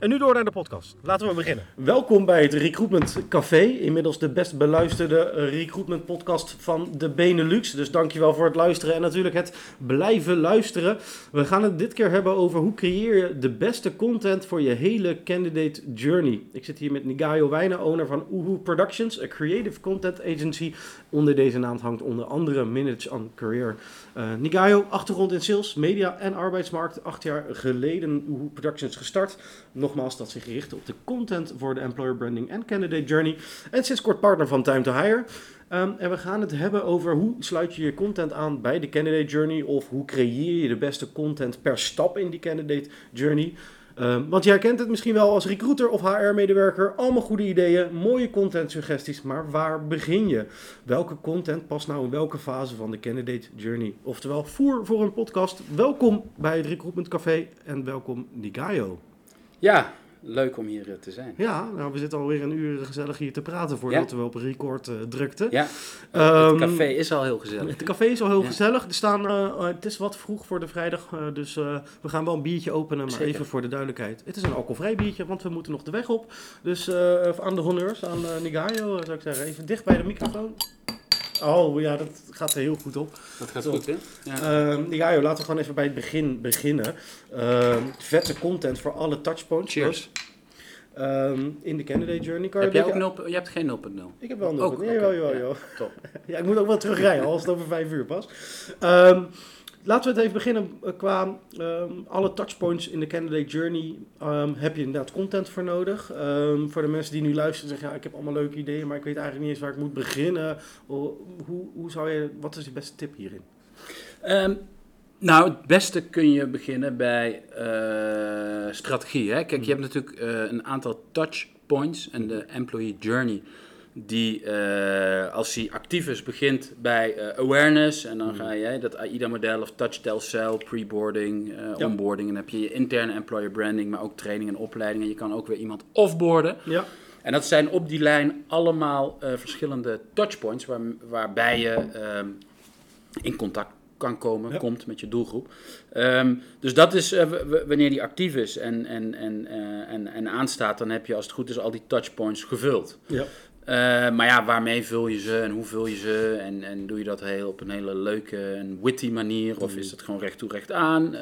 En nu door naar de podcast. Laten we beginnen. Welkom bij het Recruitment Café. Inmiddels de best beluisterde recruitment podcast van de Benelux. Dus dankjewel voor het luisteren en natuurlijk het blijven luisteren. We gaan het dit keer hebben over hoe creëer je de beste content voor je hele candidate journey. Ik zit hier met Nigayo Wijnen, owner van Uhu Productions, een creative content agency. Onder deze naam hangt onder andere Minutes on Career. Uh, Nigayo, achtergrond in sales, media en arbeidsmarkt. Acht jaar geleden Uhu Productions gestart. Nog nogmaals dat zich richten op de content voor de employer branding en candidate journey. En sinds kort partner van Time to Hire. Um, en we gaan het hebben over hoe sluit je je content aan bij de candidate journey of hoe creëer je de beste content per stap in die candidate journey. Um, want jij kent het misschien wel als recruiter of HR-medewerker. Allemaal goede ideeën, mooie content suggesties, maar waar begin je? Welke content past nou in welke fase van de candidate journey? Oftewel, voer voor een podcast. Welkom bij het Recruitment Café en welkom Nigayo. Ja, leuk om hier eh, te zijn. Ja, nou, we zitten alweer een uur gezellig hier te praten voordat we op record uh, drukten. Ja, um, het café is al heel gezellig. Het café is al heel gezellig. Er staan, uh, het is wat vroeg voor de vrijdag, dus we gaan wel een biertje openen, maar even voor de duidelijkheid. Het is een alcoholvrij biertje, want we moeten nog de weg op. Dus aan de honneurs, aan Nigayo, zou ik zeggen, even dicht bij de microfoon. Oh ja, dat gaat er heel goed op. Dat gaat goed, hè? Ja. Uh, ja, joh, laten we gewoon even bij het begin beginnen. Uh, vette content voor alle touchpoints. Cheers. Um, in de candidate journey. Kan heb je, ook 0, je hebt geen 0.0? Ik heb wel 0.0. Oh, okay. Jawel, ja, top. ja, ik moet ook wel terugrijden, als het over vijf uur pas. Um, Laten we het even beginnen eh, qua um, alle touchpoints in de candidate journey. Um, heb je inderdaad content voor nodig? Um, voor de mensen die nu luisteren zeggen, ja, ik heb allemaal leuke ideeën, maar ik weet eigenlijk niet eens waar ik moet beginnen. Hoe, hoe zou je, wat is je beste tip hierin? nou, het beste kun je beginnen bij uh, strategie. Hè? Kijk, je hebt natuurlijk uh, een aantal touchpoints en de employee journey die uh, als hij actief is begint bij uh, awareness en dan mm. ga je dat AIDA-model of touch, tell, sell, preboarding, uh, ja. onboarding en dan heb je je interne employer branding, maar ook training en opleiding en je kan ook weer iemand offboarden. Ja. En dat zijn op die lijn allemaal verschillende touchpoints waar, waarbij je ehm, in contact kan komen, komt met je doelgroep. Um, dus dat is wanneer die actief is en, en, en, en, en aanstaat, dan heb je als het goed is al die touchpoints gevuld. Ja. Uh, maar ja, waarmee vul je ze en hoe vul je ze? En, en doe je dat heel, op een hele leuke en witty manier? Of is het gewoon recht toe, recht aan? Uh,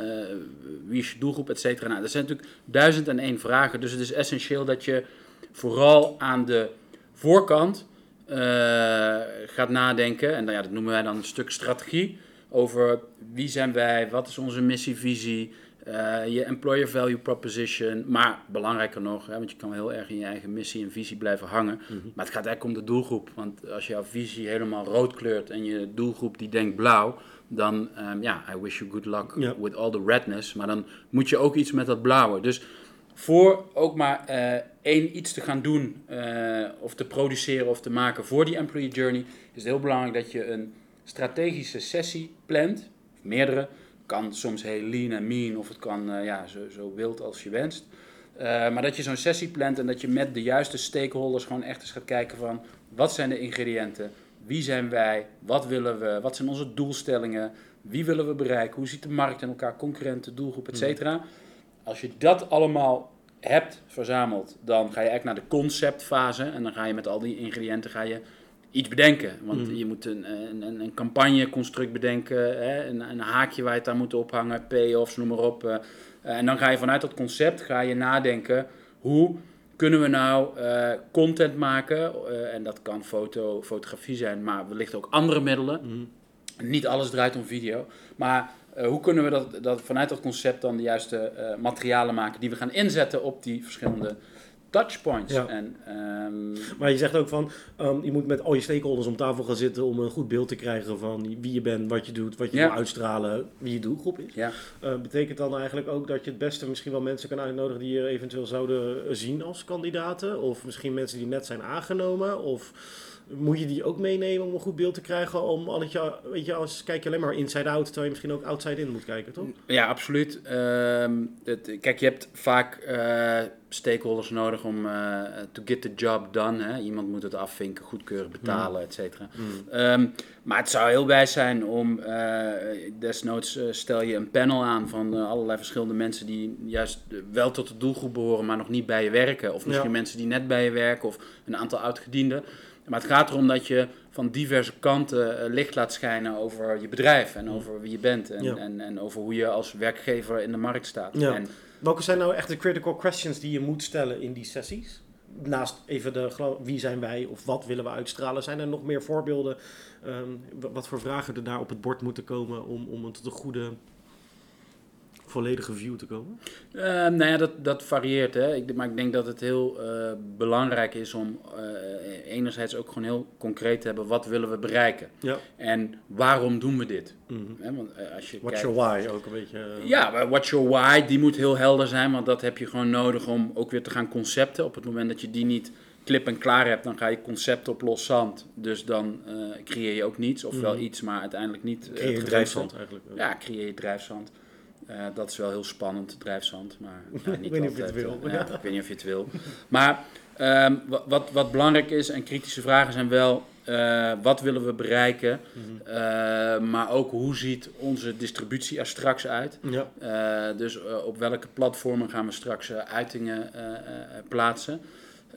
wie is je doelgroep, et cetera? Nou, dat zijn natuurlijk duizend en één vragen. Dus het is essentieel dat je vooral aan de voorkant uh, gaat nadenken. En ja, dat noemen wij dan een stuk strategie. Over wie zijn wij, wat is onze missie, visie... Uh, je employer value proposition, maar belangrijker nog, hè, want je kan heel erg in je eigen missie en visie blijven hangen. Mhm. Maar het gaat eigenlijk om de doelgroep. Want als jouw visie helemaal rood kleurt en je doelgroep die denkt blauw, dan um, ja, I wish you good luck with all the redness. Maar dan moet je ook iets met dat blauwe. Dus voor ook maar uh, één iets te gaan doen uh, of te produceren of te maken voor die employee journey, is het heel belangrijk dat je een strategische sessie plant, meerdere kan soms heel lean en mean of het kan uh, ja, zo, zo wild als je wenst. Uh, maar dat je zo'n sessie plant en dat je met de juiste stakeholders gewoon echt eens gaat kijken van wat zijn de ingrediënten, wie zijn wij, wat willen we, wat zijn onze doelstellingen, wie willen we bereiken, hoe ziet de markt in elkaar, concurrenten, doelgroep, et mm. cetera. Als je dat allemaal hebt verzameld, dan ga je eigenlijk naar de conceptfase en dan ga je met al die ingrediënten ga je iets bedenken. Want mm. je moet een, een, een campagneconstruct bedenken, hè, een, een, haakje waar je het aan moet ophangen, payoffs, noem maar op. Uh, en dan ga je vanuit dat concept ga je nadenken, hoe kunnen we nou uh, content maken? Uh, en dat kan foto, fotografie zijn, maar wellicht ook andere middelen. Mm. Niet alles draait om video. Maar hoe kunnen we dat, dat, vanuit dat concept dan de juiste materialen maken die we gaan inzetten op die verschillende touchpoints. En, um... Maar je zegt ook van, um, je moet met al je stakeholders om tafel gaan zitten om een goed beeld te krijgen van wie je bent, wat je doet, wat je ja. wil uitstralen, wie je doelgroep is. Ja. Uh, betekent dan eigenlijk ook dat je het beste misschien wel mensen kan uitnodigen die je eventueel zouden zien als kandidaten? Of misschien mensen die net zijn aangenomen? Of Moet je die ook meenemen om een goed beeld te krijgen? Om al het je, weet je, als kijk je alleen maar inside-out, terwijl je misschien ook outside-in moet kijken, toch? Ja, absoluut. Ehm, het, kijk, je hebt vaak eh, stakeholders nodig om uh, to get the job done. Hè? Iemand moet het afvinken, goedkeuren, betalen, et cetera. Mm. Ehm, maar het zou heel wijs zijn om, eh, desnoods stel je een panel aan van allerlei verschillende mensen die juist wel tot de doelgroep behoren, maar nog niet bij je werken. Of misschien Ja. mensen die net bij je werken of een aantal oudgedienden. Maar het gaat erom dat je van diverse kanten eh, licht laat schijnen over je bedrijf en over wie je bent. En, Ja. en, en over hoe je als werkgever in de markt staat. Ja. En, Welke zijn nou echt de critical questions die je moet stellen in die sessies? Naast even de wie zijn wij of wat willen we uitstralen, zijn er nog meer voorbeelden ehm, wa- wat voor vragen er daar op het bord moeten komen om, om tot een goede, volledige view te komen? Eh, nou ja, dat, dat varieert. Hè. Ik, maar ik denk dat het heel eh, belangrijk is om eh, enerzijds ook gewoon heel concreet te hebben. Wat willen we bereiken? Ja. En waarom doen we dit? Want, eh, als je What's kijkt- your why ook een beetje? Ja, what's your why? Die moet heel helder zijn, want dat heb je gewoon nodig om ook weer te gaan concepten. Op het moment dat je die niet klip en klaar hebt, dan ga je concept op los zand. Dus dan creëer je ook niets, of wel Mhm. iets, maar uiteindelijk niet. eh, Creëer je drijfzand eigenlijk. Ja, creëer je drijfzand. Eh, dat is wel heel spannend, drijfzand, maar ja, niet Ik weet niet of je het wil. eh, ja, ik weet niet of je het wil. Maar ehm, wat, wat, belangrijk is, en kritische vragen zijn wel, eh, wat willen we bereiken? Mhm. Maar ook hoe ziet onze distributie er straks uit? Ja. Dus op welke platformen gaan we straks uitingen plaatsen?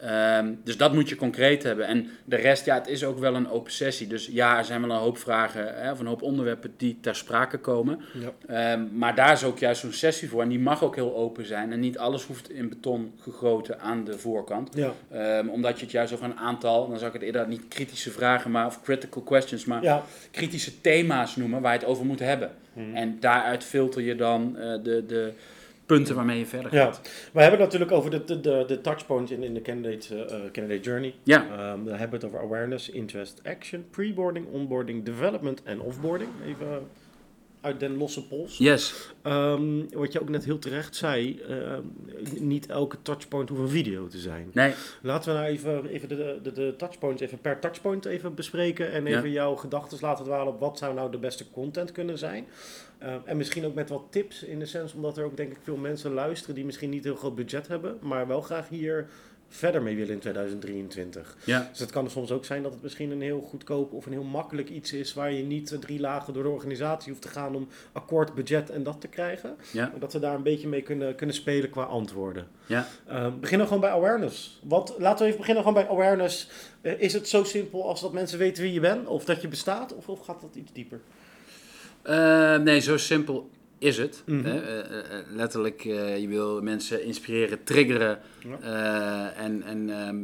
Ehm, dus dat moet je concreet hebben. En de rest, ja, het is ook wel een open sessie. Dus ja, er zijn wel een hoop vragen hè, of een hoop onderwerpen die ter sprake komen. Ja. Ehm, maar daar is ook juist zo'n sessie voor. En die mag ook heel open zijn. En niet alles hoeft in beton gegoten aan de voorkant. Ja. Ehm, omdat je het juist over een aantal, dan zou ik het eerder niet kritische vragen, maar of critical questions, maar Ja. kritische thema's noemen waar je het over moet hebben. Mhm. En daaruit filter je dan eh, de, de punten waarmee je verder Ja, gaat. we hebben het natuurlijk over de, de, de, de touchpoints in, in de candidate, eh, eh, candidate journey. Ja. Ehm, dan hebben we het over awareness, interest, action, preboarding, onboarding, development en offboarding. Even uit den losse pols. Yes. Ehm, wat je ook net heel terecht zei, ehm, niet elke touchpoint hoeft een video te zijn. Nee. Laten we nou even, even de, de, de touchpoints even per touchpoint even bespreken en even jouw gedachten laten dwalen op wat zou nou de beste content kunnen zijn. Ehm, en misschien ook met wat tips in de sens, omdat er ook denk ik veel mensen luisteren die misschien niet heel groot budget hebben, maar wel graag hier verder mee willen in 2023. Ja. Dus het kan soms ook zijn dat het misschien een heel goedkoop of een heel makkelijk iets is waar je niet drie lagen door de organisatie hoeft te gaan om akkoord, budget en dat te krijgen. Ja. Dat we daar een beetje mee kunnen, kunnen spelen qua antwoorden. Ja. Ehm, beginnen gewoon bij awareness. Wat, laten we even beginnen gewoon bij awareness. Eh, is het zo simpel als dat mensen weten wie je bent of dat je bestaat? Of, of gaat dat iets dieper? Eh, nee, zo simpel is het. Mhm. hè. Eh, eh, eh, letterlijk, je wil mensen inspireren, triggeren eh, en, en ehm,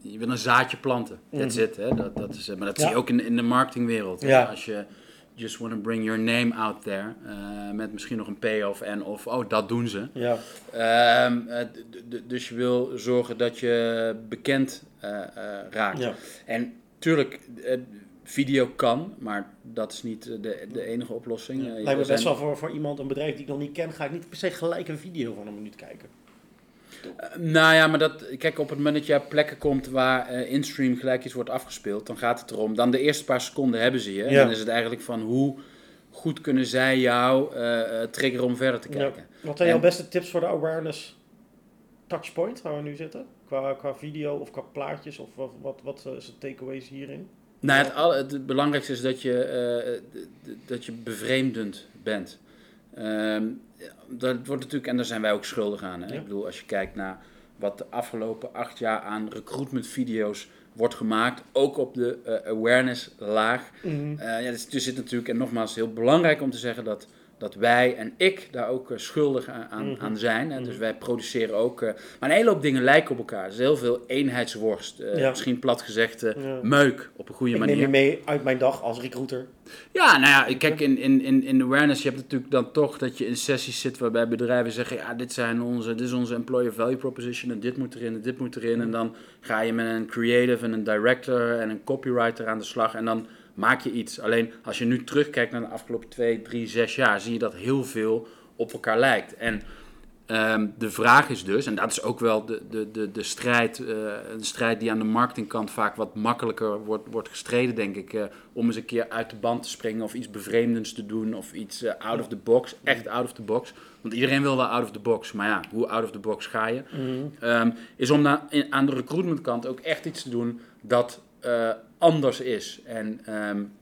je wil een zaadje planten. Mhm. it. Hè. Dat, dat is, maar dat Ja. zie je ook in, in de marketingwereld. Ja. Als je just want to bring your name out there, met misschien nog een P of N of oh, dat doen ze. Ja. Ehm, eh, dus je wil zorgen dat je bekend raakt. ja. En tuurlijk, video kan, maar dat is niet eh, de, de enige oplossing. Eh, Lijkt me zijn- best wel voor, voor iemand, een bedrijf die ik nog niet ken, ga ik niet per se gelijk een video van een minuut kijken. Eh, nou ja, maar dat, kijk, op het moment dat je op plekken komt waar eh instream gelijk iets wordt afgespeeld, dan gaat het erom. Dan de eerste paar seconden hebben ze je. En Ja. dan is het eigenlijk van hoe goed kunnen zij jou eh, eh, triggeren om verder te kijken. Wat zijn jouw beste tips voor de awareness touchpoint waar we nu zitten? Qua, qua video of qua plaatjes of wat, wat, wat is de takeaways hierin? Nou, het, al, het belangrijkste is dat je, eh, dat je bevreemdend bent. Ehm, dat wordt natuurlijk, en daar zijn wij ook schuldig aan. Hè? Ja. Ik bedoel, als je kijkt naar wat de afgelopen acht jaar aan recruitment video's wordt gemaakt, ook op de eh, awareness laag. Eh, ja, dus er zit natuurlijk, en nogmaals, heel belangrijk om te zeggen dat, dat wij en ik daar ook eh, schuldig aan, aan, Mhm. aan zijn. Hè? Dus Mhm. wij produceren ook, eh, maar een hele hoop dingen lijken op elkaar. Er is heel veel eenheidsworst, eh, Ja. misschien plat gezegd, Ja. meuk op een goede Ik manier. neem je mee uit mijn dag als recruiter. Ja, nou ja, kijk, in, in, in, in awareness, je hebt natuurlijk dan toch dat je in sessies zit waarbij bedrijven zeggen, ja, dit, zijn onze, dit is onze employer value proposition en dit moet erin en dit moet erin. En dan ga je met een creative en een director en een copywriter aan de slag en dan maak je iets. Alleen als je nu terugkijkt naar de afgelopen twee, drie, zes jaar, zie je dat heel veel op elkaar lijkt. En Ehm, de vraag is dus, en dat is ook wel de, de, de, de strijd, uh, een strijd die aan de marketingkant vaak wat makkelijker wordt, wordt gestreden, denk ik. Uh, om eens een keer uit de band te springen of iets bevreemdends te doen of iets uh, out of the box, echt out of the box. Want iedereen wil wel out of the box, maar ja, hoe out of the box ga je? Mm. Um, is om na, in, aan de recruitmentkant ook echt iets te doen dat anders is. En um,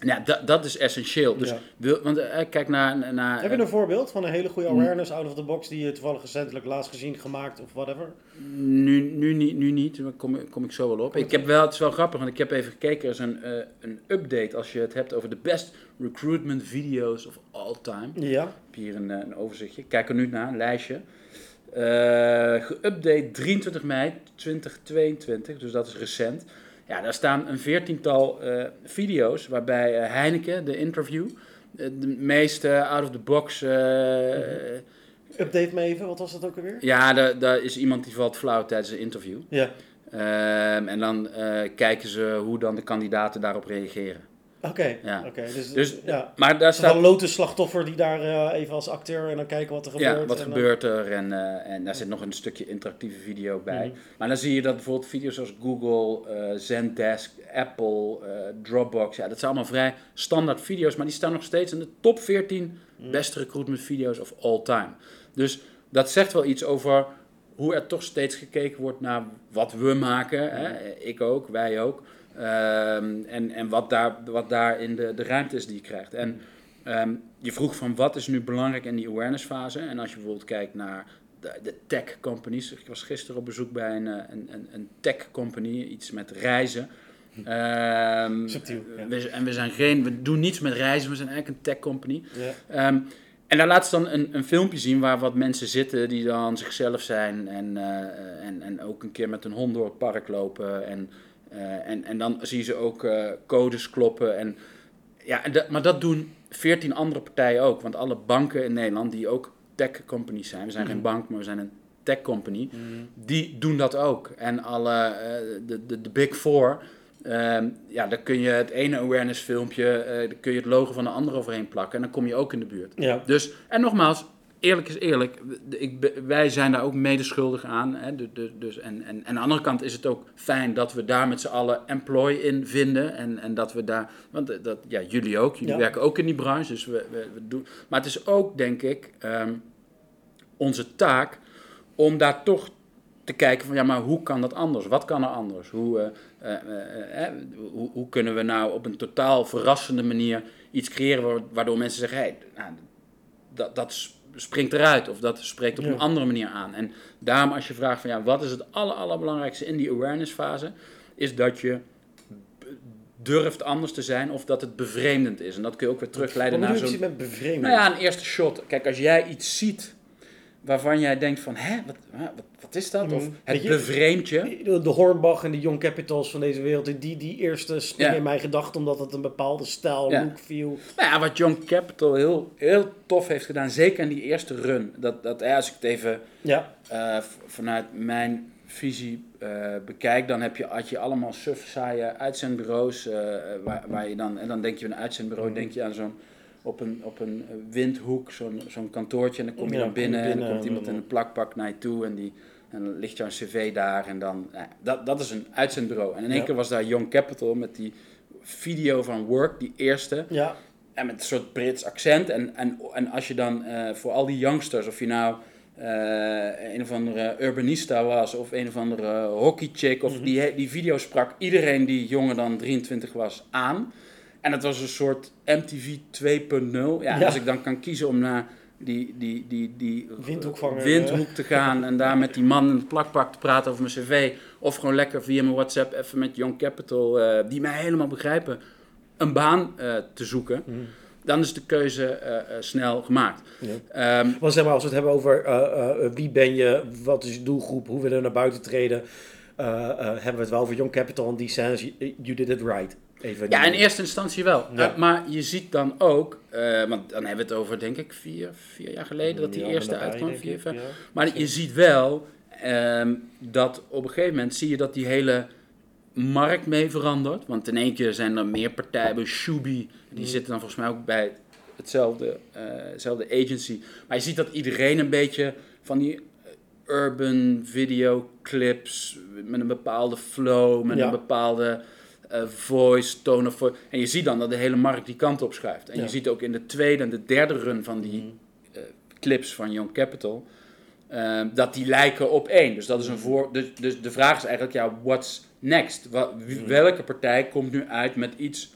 ja, dat, dat is essentieel. Dus wil, want uh, kijk naar, naar. Heb je een voorbeeld van een hele goede awareness out of the box die je toevallig recentelijk laatst gezien, gemaakt of whatever? Nu, nu, niet, nu niet, daar kom, kom ik zo wel op. ik heb wel, het is wel grappig, want ik heb even gekeken. Er is een, uh, een update als je het hebt over de best recruitment videos of all time. Ja. Ik heb hier een, een overzichtje. Kijk er nu naar, een lijstje. Uh, geüpdate 23 mei 2022, dus dat is recent. Ja, daar staan een veertiental uh, video's waarbij uh, Heineken, de interview, uh, de meeste out-of-the-box... Update me even, wat was dat ook alweer? Ja, daar is iemand die valt flauw tijdens een interview. Ja. Um, en dan kijken ze hoe dan de kandidaten daarop reageren. Oké, ja. oké. dus, dus, ja. maar daar staat... een lotus slachtoffer die daar uh, even als acteur en dan kijken wat er gebeurt. Ja, wat en gebeurt er en, uh, en daar zit nog een stukje interactieve video bij. Mm. Maar dan zie je dat bijvoorbeeld video's als Google, uh, Zendesk, Apple, Dropbox, ja, dat zijn allemaal vrij standaard video's, maar die staan nog steeds in de top 14 mm. beste recruitment video's of all time. Dus dat zegt wel iets over hoe er toch steeds gekeken wordt naar wat we maken. Hè? Ik ook, wij ook. Um, en en wat, daar, wat daar in de, de ruimte is die je krijgt. En um, je vroeg van wat is nu belangrijk in die awareness fase. En als je bijvoorbeeld kijkt naar de, de tech companies. Ik was gisteren op bezoek bij een, een, een, een tech company, iets met reizen. Um, Subtiel, ja. we, en we zijn geen, we doen niets met reizen, we zijn eigenlijk een tech company. Ja. Um, en daar laat ze dan een, een filmpje zien waar wat mensen zitten die dan zichzelf zijn en, uh, en, en ook een keer met een hond door het park lopen. En, en, en dan zie je ze ook uh, codes kloppen. En, ja, en dat, maar dat doen veertien andere partijen ook. Want alle banken in Nederland die ook tech companies zijn, we zijn mm. geen bank, maar we zijn een tech company, mm. die doen dat ook. En alle, uh, de, de, de big four, um, ja, daar kun je het ene awareness filmpje, uh, kun je het logo van de andere overheen plakken en dan kom je ook in de buurt. Ja. Dus, en nogmaals, eerlijk is eerlijk, ik, wij zijn daar ook medeschuldig aan. Hè, dus, en, en, en aan de andere kant is het ook fijn dat we daar met z'n allen employ in vinden. En, en dat we daar, want dat, ja, jullie ook, jullie Ja. werken ook in die branche. Dus we, we, we doen, maar het is ook, denk ik, ehm, onze taak om daar toch te kijken van ja, maar hoe kan dat anders? Wat kan er anders? Hoe, uh, uh, uh, hoe, hoe, kunnen we nou op een totaal verrassende manier iets creëren waardoor mensen zeggen, hey, nou, dat, dat springt eruit of dat spreekt op Ja. een andere manier aan. En daarom als je vraagt van ja, wat is het aller, allerbelangrijkste in die awareness fase, is dat je durft anders te zijn of dat het bevreemdend is. En dat kun je ook weer terugleiden naar zo'n... met? Nou ja, een eerste shot. Kijk, als jij iets ziet waarvan jij denkt van, hè, wat, wat, wat is dat? Of Mm, het bevreemdt je. De, de Hornbach en de Young Capitals van deze wereld, die, die eerste springen Ja. in mijn gedachten omdat het een bepaalde stijl, Ja. look, feel. Nou ja, wat Young Capital heel, heel tof heeft gedaan, zeker in die eerste run. Dat, dat, als ik het even Ja, eh, vanuit mijn visie eh, bekijk, dan heb je, had je allemaal suf saaie uitzendbureaus. eh, waar, waar je dan, en dan denk je een uitzendbureau, Mhm. denk je aan zo'n op een, op een windhoek, zo'n zo'n kantoortje. En dan kom je Ja, dan binnen, en dan komt iemand in een plakpak naar je toe en, die, en dan ligt jouw cv daar. En dan, nou ja, dat, dat is een uitzendbureau. En in één Ja. keer was daar Young Capital met die video van Work, die eerste. ja, En met een soort Brits accent. En, en, en als je dan eh, voor al die youngsters, of je nou eh, een of andere urbanista was, of een of andere hockeychick, of Mhm. die, die video sprak iedereen die jonger dan 23 was aan. En het was een soort MTV 2.0. Ja, en Ja. Als ik dan kan kiezen om naar die, die, die, die Windhoekvanger, windhoek te gaan en daar met die man in het plakpak te praten over mijn cv. Of gewoon lekker via mijn WhatsApp even met Young Capital, eh, die mij helemaal begrijpen, een baan eh, te zoeken. Mhm. Dan is de keuze eh, eh, snel gemaakt. Ja. Ehm, Want zeg maar, als we het hebben over eh, eh, wie ben je, wat is je doelgroep, hoe we er naar buiten treden, eh, eh, hebben we het wel over Young Capital in die sense, you did it right. Even ja, in eerste instantie wel. Ja. Eh, maar je ziet dan ook, eh, want dan hebben we het over, denk ik, vier, vier jaar geleden dat die Ja, eerste uitkwam. denk Vier, ik, vijf- ja. Maar je ziet wel ehm, dat op een gegeven moment zie je dat die hele markt mee verandert. Want in één keer zijn er meer partijen, Shubi, die Mm. zitten dan volgens mij ook bij hetzelfde, eh, hetzelfde agency. Maar je ziet dat iedereen een beetje van die urban videoclips met een bepaalde flow, met een bepaalde eh, voice, tone of voice. En je ziet dan dat de hele markt die kant op schuift. En Ja. je ziet ook in de tweede en de derde run van die Mhm. eh, clips van Young Capital, eh, dat die lijken op één. Dus dat is een voor. Dus, dus de vraag is eigenlijk, ja, what's next? Mhm. welke partij komt nu uit met iets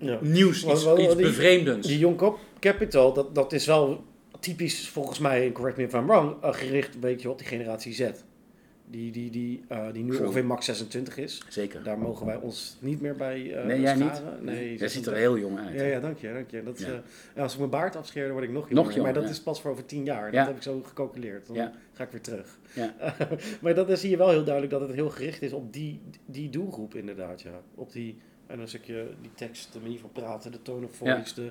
Ja. nieuws, iets, iets die- bevreemdends? Die Young Cap- Capital, dat, dat is wel typisch volgens mij, correct me if I'm wrong, gericht een beetje op die generatie Z. Die, die, die, eh, die nu ongeveer max 26 is. Zeker. Daar mogen wij ons niet meer bij eh nee, jij niet? Nee, Jij ziet er heel jong uit. Ja, ja, dank je. Dank je. Dat, Ja. eh, als ik mijn baard afscheer, dan word ik nog Nog jonger. jonger, maar dat ja. is pas voor over tien jaar. Ja. Dat heb ik zo gecalculeerd. Dan ga ik weer terug. Ja. maar dat, dan zie je wel heel duidelijk dat het heel gericht is op die, die doelgroep inderdaad. Ja. Op die, en een stukje die tekst, de manier van praten, de tone of voice. De,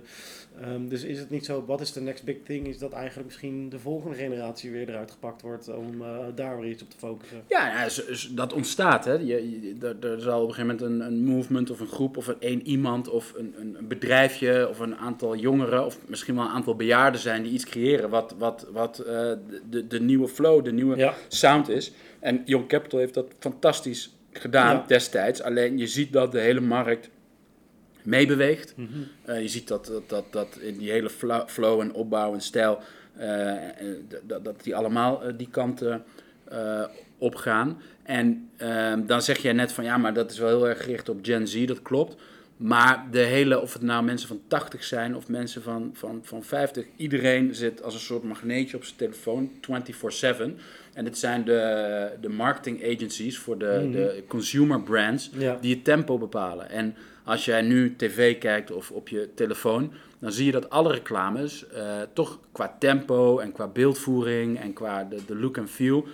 ehm, dus is het niet zo, wat is de next big thing? Is dat eigenlijk misschien de volgende generatie weer eruit gepakt wordt om eh, daar weer iets op te focussen? Ja, ja dat ontstaat. Hè. Je, je- er, er zal op een gegeven moment een, een movement of een groep of een één iemand of een, een, bedrijfje of een aantal jongeren of misschien wel een aantal bejaarden zijn die iets creëren wat, wat, wat eh, de, de, de nieuwe flow, de nieuwe Ja. sound is. En Young Capital heeft dat fantastisch gedaan Ja. destijds. Alleen je ziet dat de hele markt meebeweegt. Mhm. Eh, je ziet dat, dat, dat, dat in die hele flow en opbouw en stijl, eh, dat, dat die allemaal eh, die kanten opgaan. En ehm, dan zeg jij net van ja, maar dat is wel heel erg gericht op Gen Z, dat klopt. Maar de hele, of het nou mensen van 80 zijn of mensen van, van, van 50, iedereen zit als een soort magneetje op zijn telefoon 24-7. En dit zijn de, de marketing agencies voor de, Mhm. de consumer brands Ja. die het tempo bepalen. En als jij nu tv kijkt of op je telefoon, dan zie je dat alle reclames eh, toch qua tempo en qua beeldvoering en qua de, de look en feel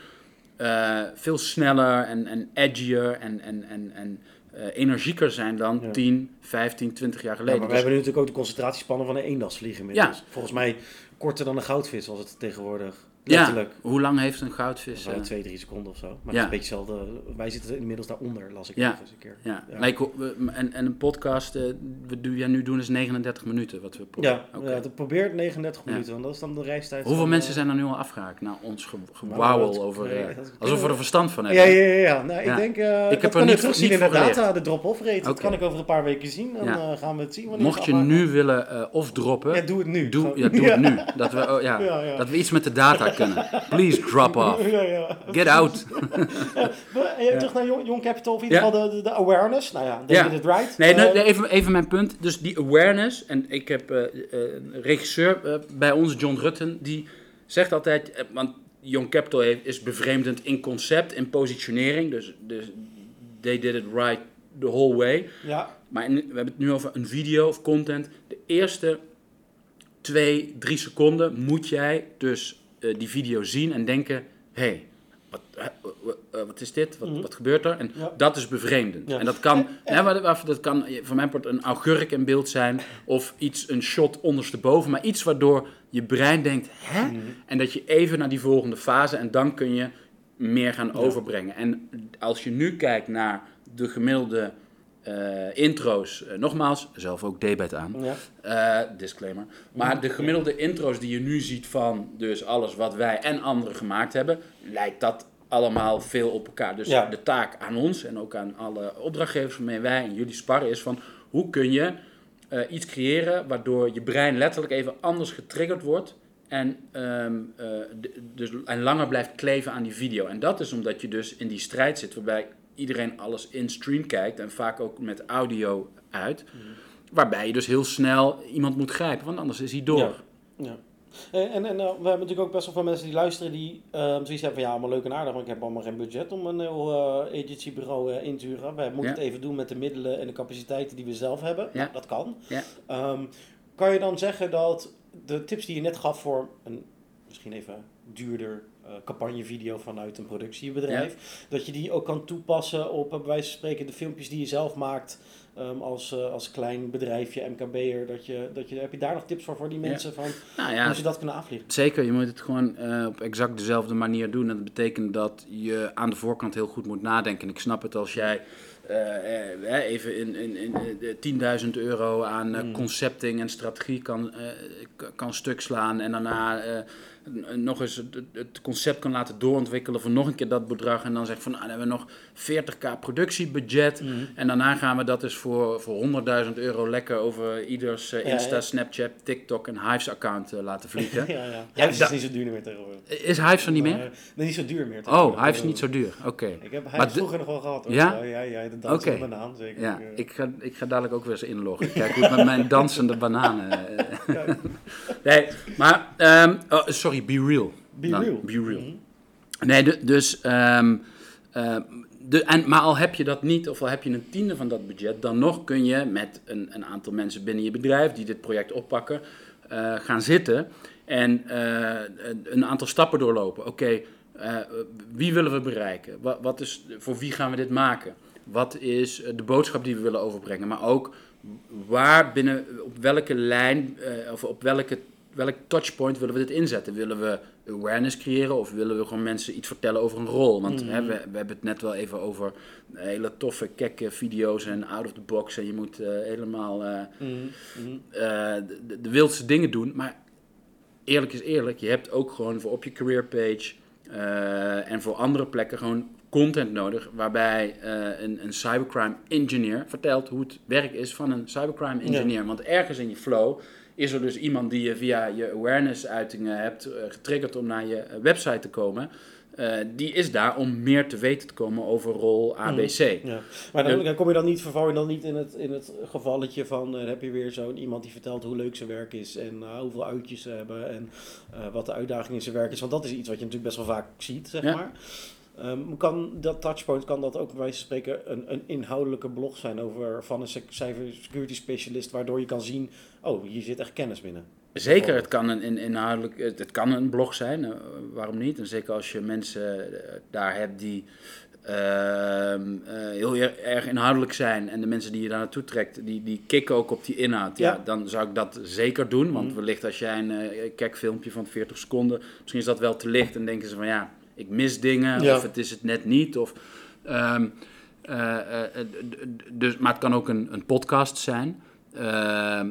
eh, veel sneller en, en edgier en, en, en, en eh, energieker zijn dan Ja. 10, 15, 20 jaar Ja, geleden. maar we Dus- hebben nu natuurlijk ook de concentratievliegen van een eendagsvlieg inmiddels. Volgens mij korter dan een goudvis was het tegenwoordig. Letterlijk. ja, hoe lang heeft een goudvis? Dat eh, twee, drie seconden of zo. Maar Ja. het is een beetje hetzelfde. Wij zitten inmiddels daaronder, las ik Ja. even eens een keer. ja. Ja. Maar ik, en, en een podcast, eh we doen, ja, nu doen is 39 minuten wat we proberen. Ja, ja, het probeert 39 Ja. minuten, want dat is dan de reistijd. Hoeveel van, mensen eh, zijn er nu al afgehaakt? Nou, ons gewauwel over... nee, alsof we er verstand van hebben. ja, ja. ja. Nou. Ik denk, Ik heb er niet terugzien voor- in de data, de drop-off rate. Dat kan ik over een paar weken zien. Dan gaan we het zien. Mocht je nu willen of droppen, Ja, doe het nu. doe, ja, doe het nu. Dat we, oh, ja. dat we iets met de data kunnen. Please drop off. Ja, ja. Get out. Maar, eh, Terug naar Young, Young Capital, of in ieder Ja. geval de, de, de awareness. Nou ja, Ja. David it right. Nee, nee, Eh, nee, even, even mijn punt. Dus die awareness. En ik heb eh, eh, een regisseur eh, bij ons, John Rutten, die zegt altijd. eh, want Young Capital heeft, is bevreemdend in concept, in positionering. Dus, dus they did it right the whole way. Ja, Maar in- we hebben het nu over een video of content. De eerste twee, drie seconden moet jij dus eh, die video zien en denken: hé, hey, wat, eh, eh, wat is dit? Wat, Mhm. wat gebeurt er? En Ja. dat is bevreemdend. Ja. En dat kan, hè, maar dat- kan voor mijn part een augurk in beeld zijn of iets, een shot ondersteboven, maar iets waardoor je brein denkt: hè? Mhm. En dat je even naar die volgende fase en dan kun je meer gaan overbrengen. En als je nu kijkt naar de gemiddelde eh, intro's, eh, nogmaals, zelf ook debet aan, ja. eh, disclaimer. Maar de gemiddelde intro's die je nu ziet van dus alles wat wij en anderen gemaakt hebben, lijkt dat allemaal veel op elkaar. Dus Ja. de taak aan ons en ook aan alle opdrachtgevers waarmee wij en jullie sparren is van hoe kun je iets creëren waardoor je brein letterlijk even anders getriggerd wordt en, ehm, eh, dus, en langer blijft kleven aan die video. En dat is omdat je dus in die strijd zit waarbij iedereen alles in stream kijkt en vaak ook met audio uit. Waarbij je dus heel snel iemand moet grijpen, want anders is hij door. Ja. Ja. En, en, eh, we hebben natuurlijk ook best wel veel mensen die luisteren die eh, zoiets hebben van ja, allemaal leuk en aardig, maar ik heb allemaal geen budget om een heel eh, agencybureau in te huren. Wij moeten Ja. het even doen met de middelen en de capaciteiten die we zelf hebben. Ja. Nou, dat kan. Ja. Ehm, kan je dan zeggen dat de tips die je net gaf voor een misschien even duurder campagnevideo vanuit een productiebedrijf, dat je die ook kan toepassen op eh, bij wijze van spreken de filmpjes die je zelf maakt ehm, als, eh, als klein bedrijfje, MKB'er, dat je, dat je, heb je daar nog tips voor voor die Ja. mensen van Nou ja, hoe ze dat kunnen aanvliegen? Zeker, je moet het gewoon eh, op exact dezelfde manier doen. En dat betekent dat je aan de voorkant heel goed moet nadenken. En ik snap het als jij eh, eh, even in, in, in eh, 10.000 euro aan eh, Mm. concepting en strategie kan, eh, kan stuk slaan. En daarna eh, nog eens het, concept kan laten doorontwikkelen voor nog een keer dat bedrag. En dan zegt van, nou, dan hebben we nog 40k productiebudget. Mhm. En daarna gaan we dat dus voor, voor 100.000 euro lekker over ieders uh, Insta, Snapchat, TikTok en Hives account uh, laten vliegen. ja, ja. Hives is niet zo duur meer tegenwoordig. Is Hives er niet meer? nee, niet zo duur meer Oh, Hives is niet zo duur, oké. Ik heb Hives vroeger nog wel gehad. Hoor. Ja? Ja, ja, de dansende okay. banaan zeker. Ja, ik ga, ik ga dadelijk ook weer eens inloggen. Kijk hoe het met mijn dansende bananen... nee, maar... Um, oh, sorry, be real. Be real. Be real. Mhm. Nee, dus... Um, uh, de, en, maar al heb je dat niet, of al heb je een tiende van dat budget, dan nog kun je met een, een aantal mensen binnen je bedrijf die dit project oppakken, uh, gaan zitten en uh, een aantal stappen doorlopen. Oké, uh, wie willen we bereiken? Wat, wat, is, voor wie gaan we dit maken? Wat is de boodschap die we willen overbrengen? Maar ook waar binnen, op welke lijn of op welke welk touchpoint willen we dit inzetten? Willen we awareness creëren of willen we gewoon mensen iets vertellen over een rol? Want hè, mm. we, we, hebben het net wel even over hele toffe, kekke video's en out of the box. En je moet uh, helemaal uh, mm. uh, de, de, wildste dingen doen. Maar eerlijk is eerlijk, je hebt ook gewoon voor op je career page en voor andere plekken gewoon content nodig waarbij een, een, cybercrime engineer vertelt hoe het werk is van een cybercrime engineer. Want ergens in je flow is er dus iemand die je via je awareness-uitingen hebt uh, getriggerd om naar je eh, website te komen. Uh, die is daar om meer te weten te komen over rol ABC. Mm, ja. Maar dan, kom je dan niet, verval je dan niet in het, in het gevalletje van, uh, heb je weer zo'n iemand die vertelt hoe leuk zijn werk is en uh, hoeveel uitjes ze hebben en wat de uitdaging in zijn werk is. Want dat is iets wat je natuurlijk best wel vaak ziet, zeg maar. Um, kan dat touchpoint, kan dat ook bij wijze van spreken een, een inhoudelijke blog zijn over, van een cybersecurity specialist, waardoor je kan zien, oh, hier zit echt kennis binnen. Zeker, het kan een, inhoudelijk, het kan een blog zijn, uh, waarom niet? En zeker als je mensen uh, daar hebt die uh, heel erg inhoudelijk zijn en de mensen die je daar naartoe trekt, die, die kicken ook op die inhoud, ja. ja dan zou ik dat zeker doen. Want mm. wellicht als jij een kijkfilmpje van 40 seconden, misschien is dat wel te licht en denken ze van ja, ik mis dingen of het is het net niet. Of, um, uh, dus, maar het kan ook een, een podcast zijn. Uh,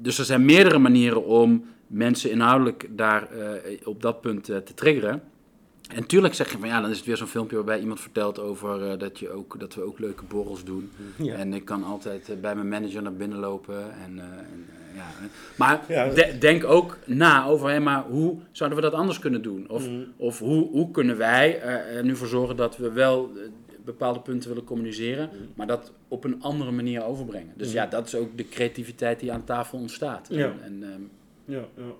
dus er zijn meerdere manieren om mensen inhoudelijk daar op dat punt te triggeren. En tuurlijk zeg je van ja, dan is het weer zo'n filmpje waarbij iemand vertelt over dat, je ook, dat we ook leuke borrels doen. Ja. En ik kan altijd bij mijn manager naar binnen lopen en, en ja. Maar denk ook na over, hè, maar hoe zouden we dat anders kunnen doen? Of, mhm. of hoe, hoe kunnen wij er nu voor zorgen dat we wel eh, bepaalde punten willen communiceren, mhm. maar dat op een andere manier overbrengen. Dus mhm. ja, dat is ook de creativiteit die aan tafel ontstaat. Ja. En, ehm, ja, ja.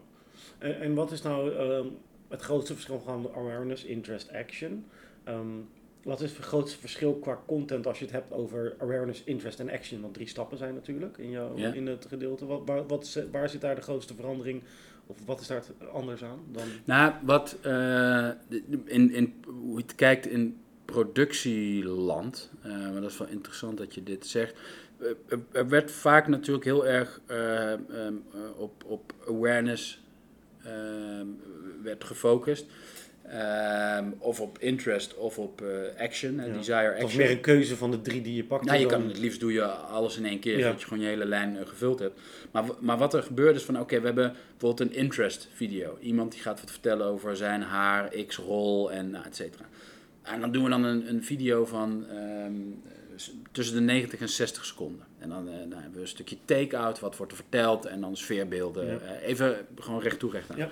En, en, wat is nou ehm, het grootste verschil van awareness, interest, action? Ehm, wat is het grootste verschil qua content als je het hebt over awareness, interest en action? Want drie stappen zijn natuurlijk in, jouw, in het gedeelte. Wat, waar, wat, waar zit daar de grootste verandering? Of wat is daar anders aan dan? Nou, wat uh, in, in, hoe je het kijkt in productieland, uh, maar dat is wel interessant dat je dit zegt. Uh, er werd vaak natuurlijk heel erg um, op, op awareness ehm, werd gefocust. Um, of op interest of op uh, action, ja. desire action. Of meer een keuze van de drie die je pakt. Nou, je kan het liefst doe je alles in één keer, ja. zodat je gewoon je hele lijn uh, gevuld hebt. Maar, maar wat er gebeurt is van, oké, we hebben bijvoorbeeld een interest video. Iemand die gaat wat vertellen over zijn haar, x-rol en nou, et cetera. En dan doen we dan een, een video van um, tussen de 90 en 60 seconden. En dan, uh, dan hebben we een stukje take-out, wat wordt er verteld en dan sfeerbeelden. Ja. even gewoon recht toe, recht aan.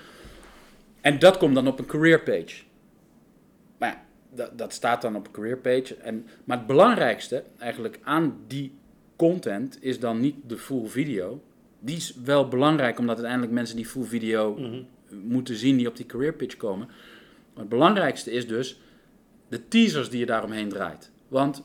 En dat komt dan op een career page. Maar ja, dat, dat staat dan op een career page. En, maar het belangrijkste eigenlijk aan die content is dan niet de full video. Die is wel belangrijk omdat uiteindelijk mensen die full video mhm. moeten zien die op die career page komen. Maar het belangrijkste is dus de teasers die je daaromheen draait. Want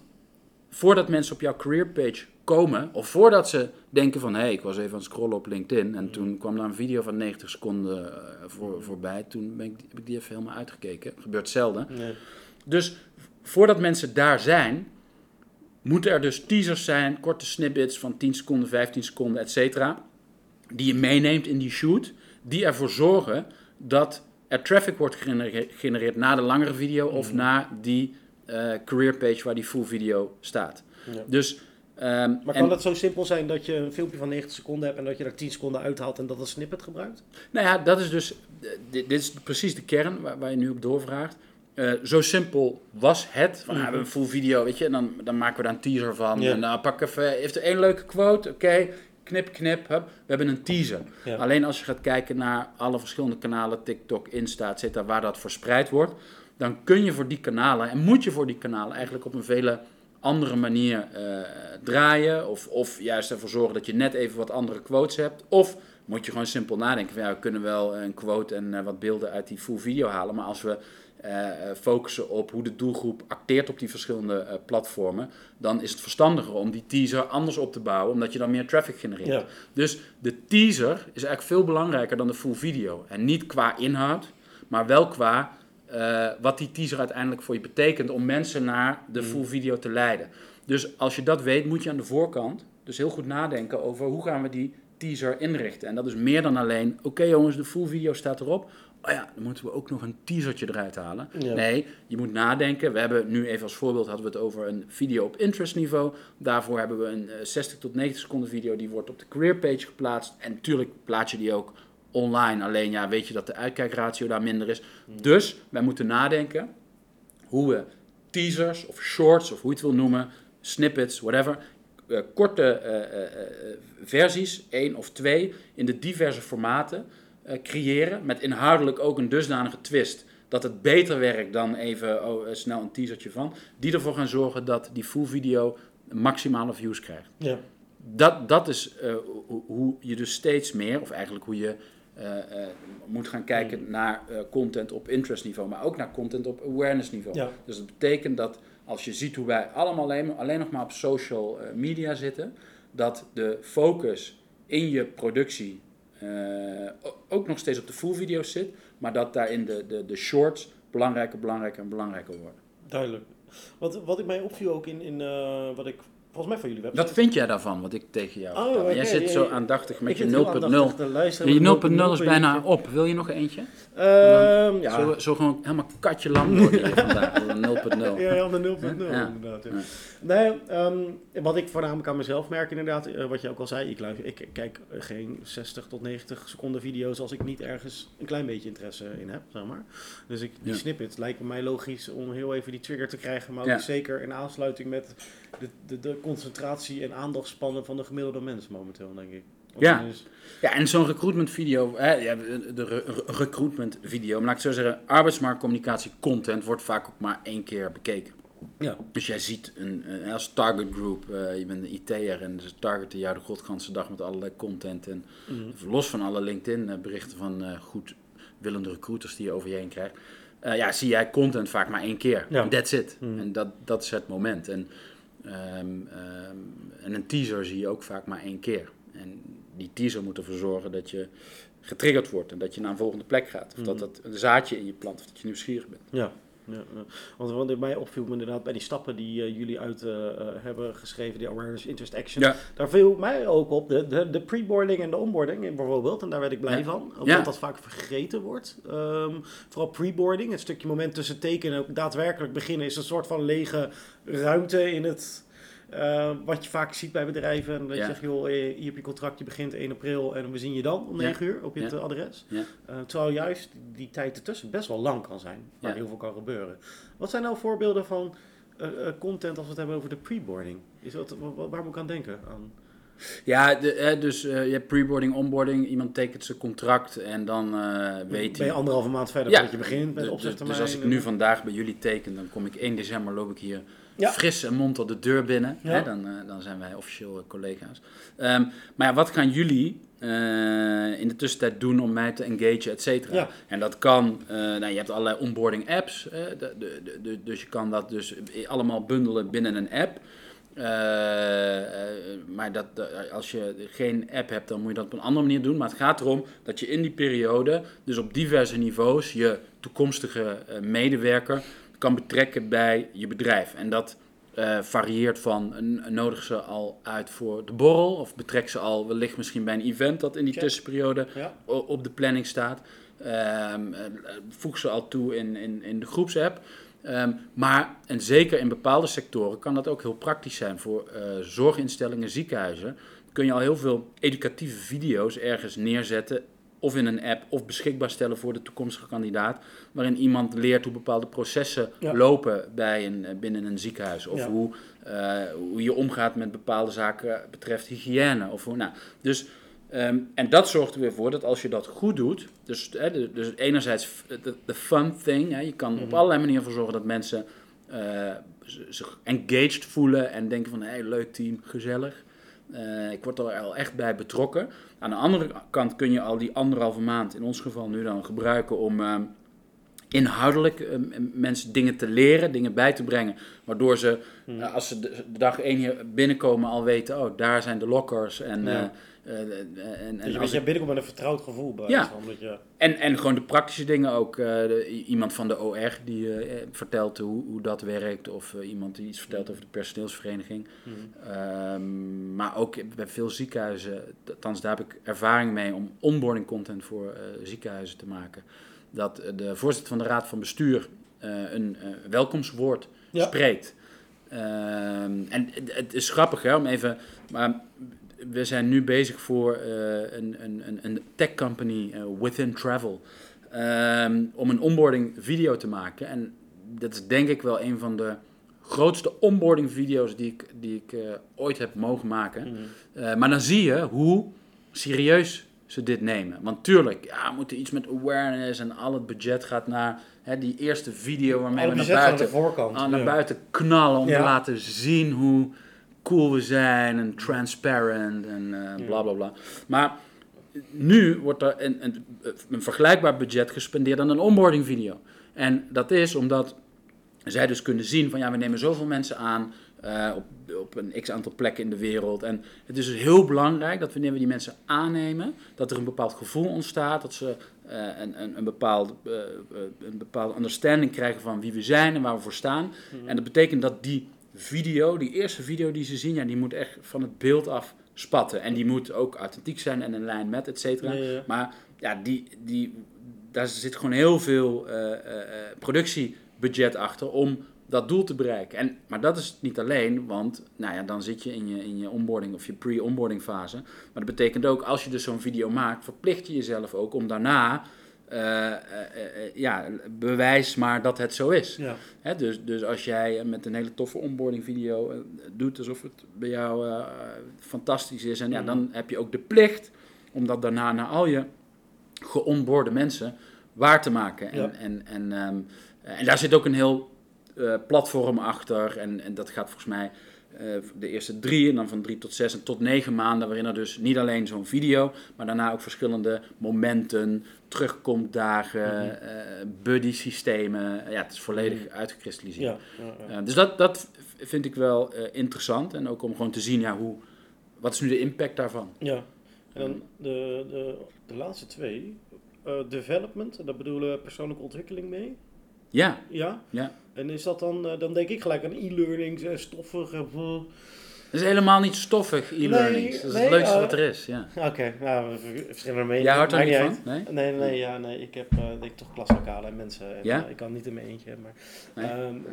voordat mensen op jouw career page komen, of voordat ze denken van hé, hey, ik was even aan het scrollen op LinkedIn en toen kwam daar een video van 90 seconden uh, voor, voorbij. Toen ben ik, heb ik die even helemaal uitgekeken. Dat gebeurt zelden. Nee. Dus voordat mensen daar zijn, moeten er dus teasers zijn, korte snippets van 10 seconden, 15 seconden, et cetera, die je meeneemt in die shoot, die ervoor zorgen dat er traffic wordt gegenereerd na de langere video of mm. na die uh, career page waar die full video staat. Ja. Dus Ehm, Maar en- kan het zo simpel zijn dat je een filmpje van 90 seconden hebt en dat je er 10 seconden uithaalt en dat een snippet gebruikt? Nou ja, dat is dus, eh, dit, dit is precies de kern waar, waar je nu op doorvraagt. Eh, zo simpel was het. Van, ah, we hebben een full video, weet je, en dan, dan maken we daar een teaser van. Ja. En dan pak even, heeft er één leuke quote, oké, knip, knip, hup, we hebben een teaser. Ja. Alleen als je gaat kijken naar alle verschillende kanalen, TikTok, Insta, et cetera, waar dat verspreid wordt, dan kun je voor die kanalen, en moet je voor die kanalen eigenlijk op een vele andere manier eh, draaien. Of, of juist ervoor zorgen dat je net even wat andere quotes hebt. Of moet je gewoon simpel nadenken van ja, we kunnen wel een quote en eh, wat beelden uit die full video halen. Maar als we eh, focussen op hoe de doelgroep acteert op die verschillende platformen, dan is het verstandiger om die teaser anders op te bouwen, omdat je dan meer traffic genereert. Ja. Dus de teaser is eigenlijk veel belangrijker dan de full video. En niet qua inhoud, maar wel qua eh, wat die teaser uiteindelijk voor je betekent om mensen naar de full video te leiden. Dus als je dat weet, moet je aan de voorkant dus heel goed nadenken over hoe gaan we die teaser inrichten. En dat is meer dan alleen, oké jongens, de full video staat erop. Oh ja, dan moeten we ook nog een teasertje eruit halen. Ja. Nee, je moet nadenken. We hebben nu even als voorbeeld hadden we het over een video op interest niveau. Daarvoor hebben we een eh, 60 tot 90 seconden video die wordt op de career page geplaatst. En natuurlijk plaats je die ook online. Alleen ja, weet je dat de uitkijkratio daar minder is. Dus wij moeten nadenken hoe we teasers of shorts of hoe je het wil noemen, snippets, whatever, eh, korte eh, eh, versies, één of twee, in de diverse formaten creëren. Met inhoudelijk ook een dusdanige twist. Dat het beter werkt dan even oh, snel een teasertje van. Die ervoor gaan zorgen dat die full video maximale views krijgt. Ja. Dat, dat is hoe, je dus steeds meer, of eigenlijk hoe je moet gaan kijken naar eh, content op interest niveau, maar ook naar content op awareness niveau. Ja. Dus dat betekent dat als je ziet hoe wij allemaal alleen, alleen nog maar op social eh, media zitten, dat de focus in je productie eh, ook nog steeds op de full video's zit, maar dat daarin de, de, de shorts belangrijker, belangrijker en belangrijker worden. Duidelijk. Wat, wat ik mij opviel ook in, in eh, wat ik volgens mij van jullie website... Wat vind jij daarvan, wat ik tegen jou Oh? Jij zit zo aandachtig met Ik je zit heel 0.0. aandachtig te luisteren Je met 0.0 mijn is bijna op. Wil je nog eentje? Ehm, ja. Zo, zo gewoon helemaal katje lam worden vandaag. door een 0.0. Ja, ja, de 0.0 Ja. inderdaad. Ja. Nee, ehm, wat ik voornamelijk aan mezelf merk inderdaad, eh, wat je ook al zei, ik, luister, ik kijk geen 60 tot 90 seconden video's als ik niet ergens een klein beetje interesse in heb, zeg maar. Dus ik, die Ja. snippet lijkt mij logisch om heel even die trigger te krijgen, maar ook zeker in aansluiting met de, de, de concentratie en aandachtspannen van de gemiddelde mens momenteel, denk ik. Ja. is- Ja, en zo'n recruitment video, hè, ja, de re- re- recruitment video, maar laat ik zo zeggen, arbeidsmarktcommunicatie content wordt vaak ook maar één keer bekeken. ja. Dus jij ziet een, een- als target group, eh, je bent een IT'er en ze targeten jou de godganse dag met allerlei content. En Mhm. los van alle LinkedIn eh, berichten van eh, goed willende recruiters die je over je heen krijgt. eh, ja, zie jij content vaak maar één keer. Ja. That's it. Mhm. En dat, dat is het moment. En, ehm, ehm, en een teaser zie je ook vaak maar één keer. En die teaser moet ervoor zorgen dat je getriggerd wordt en dat je naar een volgende plek gaat. Of dat Mhm. dat een zaadje in je plant, of dat je nieuwsgierig bent. Ja, ja, ja. Want wat mij opviel inderdaad bij die stappen die eh, jullie uit eh, eh, hebben geschreven, die awareness, interest, action. Ja. Daar viel mij ook op de, de, de pre-boarding en de onboarding bijvoorbeeld. En daar werd ik blij van. Omdat dat vaak vergeten wordt. Ehm, vooral pre-boarding, het stukje moment tussen tekenen en ook daadwerkelijk beginnen, is een soort van lege ruimte in het... eh, wat je vaak ziet bij bedrijven. En dat je zegt, joh, eh, hier heb je contract, je begint 1 april en we zien je dan om Ja. 9 uur op je Ja. eh, adres. Terwijl juist die tijd ertussen best wel lang kan zijn, waar heel veel kan gebeuren. Wat zijn nou voorbeelden van content als we het hebben over de pre-boarding? Is dat, waar moet ik aan denken? Aan? Ja, de, hè, dus je hebt preboarding, onboarding, iemand tekent zijn contract en dan eh, weet ben je hij... anderhalve maand verder Ja, dat je begint met dus als ik nu vandaag bij jullie teken, dan kom ik 1 december, loop ik hier Ja. fris en monter de deur binnen. Ja. Hè, dan, eh, dan zijn wij officieel eh, collega's. Ehm, maar ja, wat gaan jullie eh, in de tussentijd doen om mij te engagen, et cetera? Ja. En dat kan, nou, je hebt allerlei onboarding apps, de, de, de- dus je kan dat dus allemaal bundelen binnen een app. Maar dat, als je geen app hebt, dan moet je dat op een andere manier doen. Maar het gaat erom dat je in die periode, dus op diverse niveaus, je toekomstige medewerker kan betrekken bij je bedrijf. En dat eh, varieert van nodig ze al uit voor de borrel, of betrek ze al wellicht misschien bij een event dat in die Check. tussenperiode Ja, op de planning staat. Ehm, eh, voeg ze al toe in, in, in de groepsapp. Ehm, maar, en zeker in bepaalde sectoren, kan dat ook heel praktisch zijn. Voor uh, zorginstellingen, ziekenhuizen, kun je al heel veel educatieve video's ergens neerzetten. Of in een app, of beschikbaar stellen voor de toekomstige kandidaat. Waarin iemand leert hoe bepaalde processen lopen bij een, eh, binnen een ziekenhuis. Of hoe, uh, hoe je omgaat met bepaalde zaken betreft hygiëne. Of hoe, nou, dus Ehm, en dat zorgt er weer voor dat als je dat goed doet, dus, hè, dus enerzijds de, fun thing, hè, je kan op mhm. allerlei manieren voor zorgen dat mensen uh, zich engaged voelen en denken van, hé, hey, leuk team, gezellig. Uh, ik word er al echt bij betrokken. Aan de andere kant kun je al die anderhalve maand, in ons geval nu dan, gebruiken om uh, inhoudelijk uh, mensen dingen te leren, dingen bij te brengen. Waardoor ze, mhm. als ze de, dag één hier binnenkomen, al weten, oh, daar zijn de lockers en... Ja uh, en, dus als je binnenkomt met een vertrouwd gevoel bij ja. je... en, en gewoon de praktische dingen ook. Iemand van de OR die vertelt hoe, hoe dat werkt. Of iemand die iets vertelt over de personeelsvereniging. Mhm. Ehm, maar ook bij veel ziekenhuizen, althans daar heb ik ervaring mee om onboarding content voor ziekenhuizen te maken. Dat de voorzitter van de raad van bestuur een welkomstwoord spreekt. Ehm, en het is grappig hè, om even... Maar we zijn nu bezig voor uh, een, een, een tech company, uh, Within Travel, um, om een onboarding video te maken. En dat is denk ik wel een van de grootste onboarding video's die ik, die ik uh, ooit heb mogen maken. Mhm. maar dan zie je hoe serieus ze dit nemen. Want tuurlijk, ja, we moeten iets met awareness en al het budget gaat naar hè, die eerste video waarmee we naar buiten, aan naar buiten knallen om te laten zien hoe cool we zijn en transparent en uh, bla bla bla. Maar nu wordt er een, een, een, vergelijkbaar budget gespendeerd aan een onboarding video. En dat is omdat zij dus kunnen zien van ja, we nemen zoveel mensen aan uh, op, op een x aantal plekken in de wereld. En het is dus heel belangrijk dat wanneer we die mensen aannemen, dat er een bepaald gevoel ontstaat, dat ze uh, een, een, een, bepaald, uh, een bepaalde understanding krijgen van wie we zijn en waar we voor staan. Mhm. En dat betekent dat die video, die eerste video die ze zien, ja, die moet echt van het beeld af spatten. En die moet ook authentiek zijn en in lijn met, et cetera. Maar ja, die, die, daar zit gewoon heel veel uh, productiebudget achter om dat doel te bereiken. En, maar dat is niet alleen, want nou ja, dan zit je in je, in je onboarding of je pre-onboarding fase. Maar dat betekent ook, als je dus zo'n video maakt, verplicht je jezelf ook om daarna uh, ja, bewijs maar dat het zo is. Ja. Hè, dus, dus als jij met een hele toffe onboarding video doet alsof het bij jou fantastisch is, en ja, dan mhm. heb je ook de plicht om dat daarna naar al je geonboorde mensen waar te maken. En, en, en, um, en daar zit ook een heel platform achter. En, en dat gaat volgens mij de eerste drie en dan van drie tot zes en tot negen maanden, waarin er dus niet alleen zo'n video, maar daarna ook verschillende momenten, terugkomtdagen, mm -hmm. buddy systemen. Ja, het is volledig mm uitgekristalliseerd. Ja, ja, ja. Uh, dus dat, dat vind ik wel interessant en ook om gewoon te zien, ja, hoe, wat is nu de impact daarvan? Ja, en dan de, de, de laatste twee, development, daar bedoelen persoonlijke ontwikkeling mee. Ja. Ja? Ja. En is dat dan, eh, dan denk ik gelijk aan e-learning, eh, stoffig. Uh, dat is helemaal niet stoffig, e-learning. dat is het leukste wat er is, ja. Oké, okay, nou, verschillende meningen. Jij houdt er niet van? Nee? Nee, nee, ja, nee. Ik heb uh, denk toch klaslokalen en mensen. En, ja? ik kan niet in mijn eentje, maar... Um,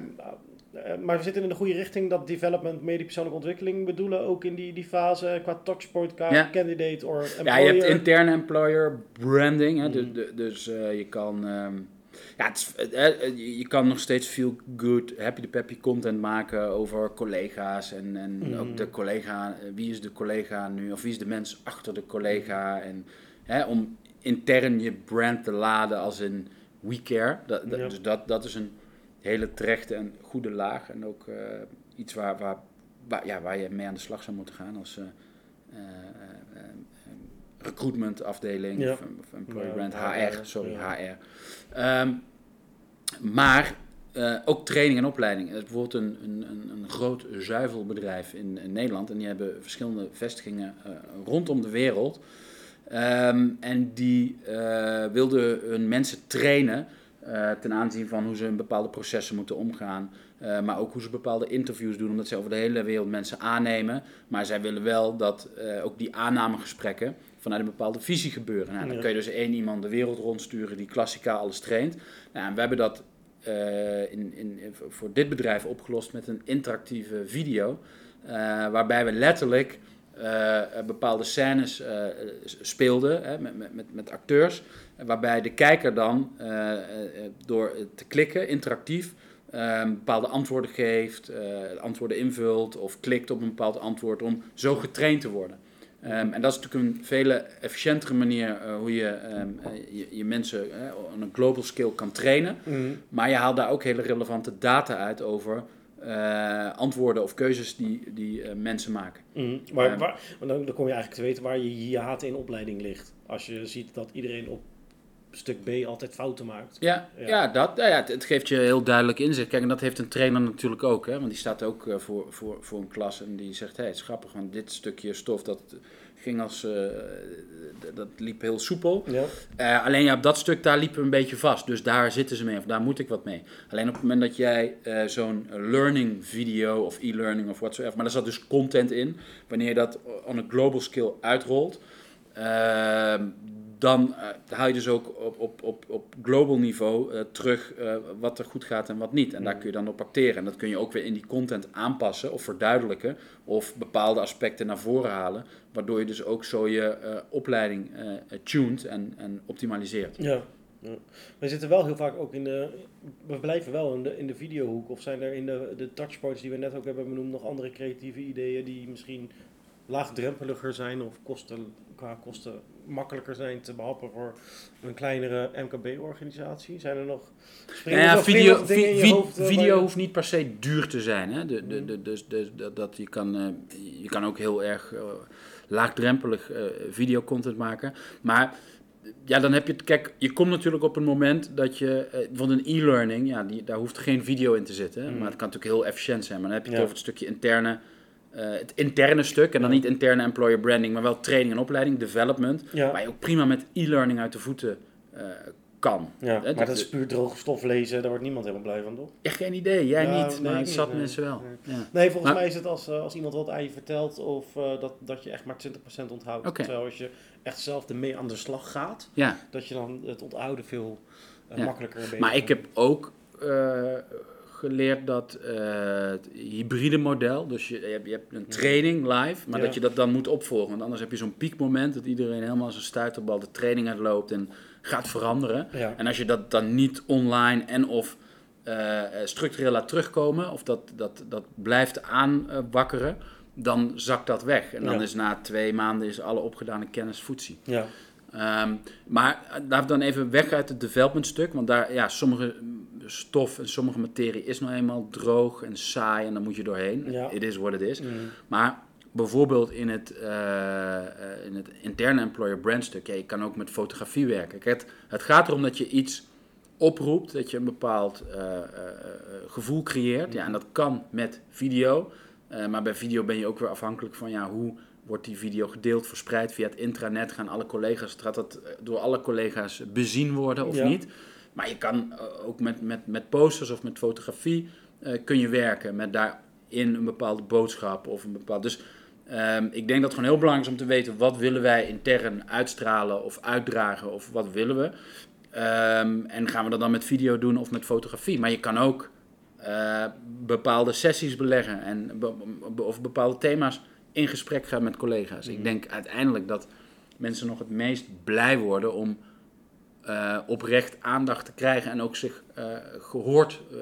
maar we zitten in de goede richting dat development, medie persoonlijke ontwikkeling bedoelen, ook in die, die fase qua touchpoint, qua ja. candidate or employer. Ja, je hebt interne employer branding, hè, mm. dus, dus je kan... Um, ja, het is, je kan nog steeds veel good, happy de peppy content maken over collega's. En, en mm. ook de collega, wie is de collega nu, of wie is de mens achter de collega. En hè, om intern je brand te laden als een we care. Dat, Dus dat, dat is een hele terechte en goede laag. En ook uh, iets waar, waar, waar, ja, waar je mee aan de slag zou moeten gaan als uh, uh, recruitment afdeling ja. of, brand, HR, sorry, HR. Um, maar uh, ook training en opleiding. Er is bijvoorbeeld een, een, een, groot zuivelbedrijf in, in, Nederland en die hebben verschillende vestigingen uh, rondom de wereld. Um, en die uh, wilden hun mensen trainen ten aanzien van hoe ze in bepaalde processen moeten omgaan. maar ook hoe ze bepaalde interviews doen, omdat ze over de hele wereld mensen aannemen. Maar zij willen wel dat ook die aannamegesprekken vanuit een bepaalde visie gebeuren. Nou, dan kun je dus één iemand de wereld rondsturen die klassikaal alles traint. Nou, en we hebben dat eh, in, in, voor dit bedrijf opgelost met een interactieve video. eh, waarbij we letterlijk eh, bepaalde scènes speelden hè, met, met, met, acteurs. Waarbij de kijker dan door te klikken, interactief, bepaalde antwoorden geeft, antwoorden invult of klikt op een bepaald antwoord om zo getraind te worden. Ehm, en dat is natuurlijk een veel efficiëntere manier eh, hoe je, ehm, eh, je je mensen eh, op een global scale kan trainen. Maar je haalt daar ook hele relevante data uit over antwoorden of keuzes die, die mensen maken. Mhm. Maar Ja. waar, want dan, dan kom je eigenlijk te weten waar je hiaat in opleiding ligt. Als je ziet dat iedereen op stuk B altijd fouten maakt. Ja, Ja. ja. dat, nou ja het, het geeft je heel duidelijk inzicht. Kijk, en dat heeft een trainer natuurlijk ook. Hè, want die staat ook eh, voor, voor, voor een klas en die zegt... Hé, het is grappig, want dit stukje stof dat ging als... eh, d- dat liep heel soepel. Ja. Eh, alleen ja, op dat stuk daar liepen we een beetje vast. Dus daar zitten ze mee, of daar moet ik wat mee. Alleen op het moment dat jij zo'n learning video of e-learning of whatsoever, maar daar zat dus content in. Wanneer je dat on a global scale uitrolt, ehm, dan eh, haal je dus ook op, op, op, op global niveau eh, terug eh, wat er goed gaat en wat niet. En daar kun je dan op acteren. En dat kun je ook weer in die content aanpassen of verduidelijken of bepaalde aspecten naar voren halen. Waardoor je dus ook zo je opleiding tuned en, en optimaliseert. Ja. ja. We zitten wel heel vaak ook in de. We blijven wel in de, in de videohoek. Of zijn er in de, de touchpoints die we net ook hebben benoemd nog andere creatieve ideeën die misschien laagdrempeliger zijn of kosten, qua kosten makkelijker zijn te behappen voor een kleinere MKB-organisatie? Zijn er nog. Nou ja, video, in je hoofd, video hoeft niet per se duur te zijn. Hè? De, de, de, dus, dus dat, dat je, kan, eh, je kan ook heel erg eh, laagdrempelig eh videocontent maken. Maar ja, dan heb je het. Kijk, je komt natuurlijk op een moment dat je. eh, bijvoorbeeld een e-learning, ja, die, daar hoeft geen video in te zitten. Mm. Maar het kan natuurlijk heel efficiënt zijn. Maar dan heb je het Ja. over het stukje interne. Eh, het interne stuk, en dan Ja. niet interne employer branding, maar wel training en opleiding, development. Ja, Waar je ook prima met e-learning uit de voeten eh, kan. ja Hè, maar dat is puur droge stof lezen, daar wordt niemand helemaal blij van, toch? Ja, geen idee. Jij Ja, niet, nee, maar ik zat nee. mensen wel. Nee. Ja. Nee, volgens Maar- mij is het als, eh, als iemand wat aan je vertelt of eh, dat, dat je echt maar 20% onthoudt. Terwijl als je echt zelf ermee aan de slag gaat, dat je dan het onthouden veel eh, makkelijker maar ik heb ook eh, geleerd dat eh, het hybride model, dus je, je hebt, je hebt een training live, maar Ja. dat je dat dan moet opvolgen. Want anders heb je zo'n piekmoment dat iedereen helemaal als een stuiterbal de training uitloopt en gaat veranderen. Ja. En als je dat dan niet online en of eh, structureel laat terugkomen, of dat, dat, dat blijft aanwakkeren, dan zakt dat weg. En dan Ja. is na twee maanden is alle opgedane kennis voetzie. Ja, Ehm, maar eh, laten we dan even weg uit het development stuk, want daar, ja, sommige mm, stof en sommige materie is nou eenmaal droog en saai en dan moet je doorheen. Ja. It is what it is. Mm. Maar bijvoorbeeld in het, eh, eh, in het interne employer brand stuk, ja, je kan ook met fotografie werken. Kijk, het, het gaat erom dat je iets oproept, dat je een bepaald eh, gevoel creëert. Ja, en dat kan met video. Maar bij video ben je ook weer afhankelijk van ja, hoe wordt die video gedeeld, verspreid via het intranet. Gaan alle collega's, gaat dat door alle collega's bezien worden of Ja. niet? Maar je kan eh, ook met, met, met posters of met fotografie eh, kun je werken met daarin een bepaalde boodschap of een bepaald. Dus ehm, ik denk dat het gewoon heel belangrijk is om te weten wat willen wij intern uitstralen of uitdragen of wat willen we. Ehm, en gaan we dat dan met video doen of met fotografie? Maar je kan ook eh, bepaalde sessies beleggen en be- be- of bepaalde thema's in gesprek gaan met collega's. Ik denk uiteindelijk dat mensen nog het meest blij worden om eh, oprecht aandacht te krijgen en ook zich eh, gehoord eh,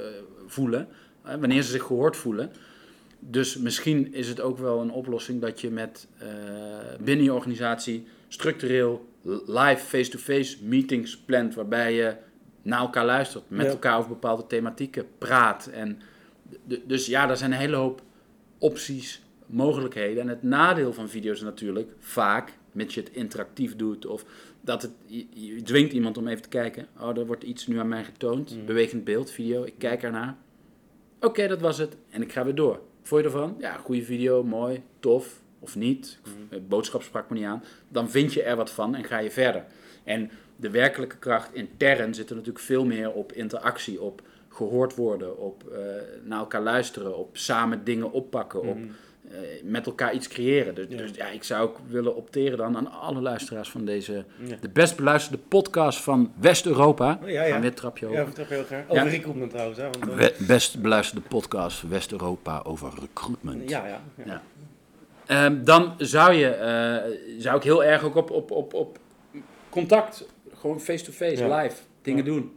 voelen. wanneer ze zich gehoord voelen. Dus misschien is het ook wel een oplossing dat je met binnen je organisatie structureel live face-to-face meetings plant waarbij je naar elkaar luistert, met Ja. elkaar over bepaalde thematieken praat. En dus ja, er zijn een hele hoop opties, mogelijkheden. En het nadeel van video's is natuurlijk vaak, mits je het interactief doet of dat het, je, je dwingt iemand om even te kijken. Oh, er wordt iets nu aan mij getoond, Mm. bewegend beeld, video, ik kijk ernaar. Oké, dat was het. En ik ga weer door. Vond je ervan? Ja, goede video, mooi, tof of niet. Het boodschap sprak me niet aan. Dan vind je er wat van en ga je verder. En de werkelijke kracht intern zit er natuurlijk veel meer op interactie, op gehoord worden, op eh, naar elkaar luisteren, op samen dingen oppakken, op Eh, met elkaar iets creëren. Dus Ja. dus ja, ik zou ook willen opteren dan aan alle luisteraars van deze, Ja. de best beluisterde podcast van West-Europa. Oh, ja, ja. Gaan weer trapje Ja, over. vertrap heel graag. Over Ja. recruitment trouwens. Hè, want, eh, best beluisterde podcast West-Europa over recruitment. ja, ja. ja. Ja. Ehm, dan zou je, eh, zou ik heel erg ook op, op, op, op contact, gewoon face-to-face, Ja. live, dingen Ja. doen.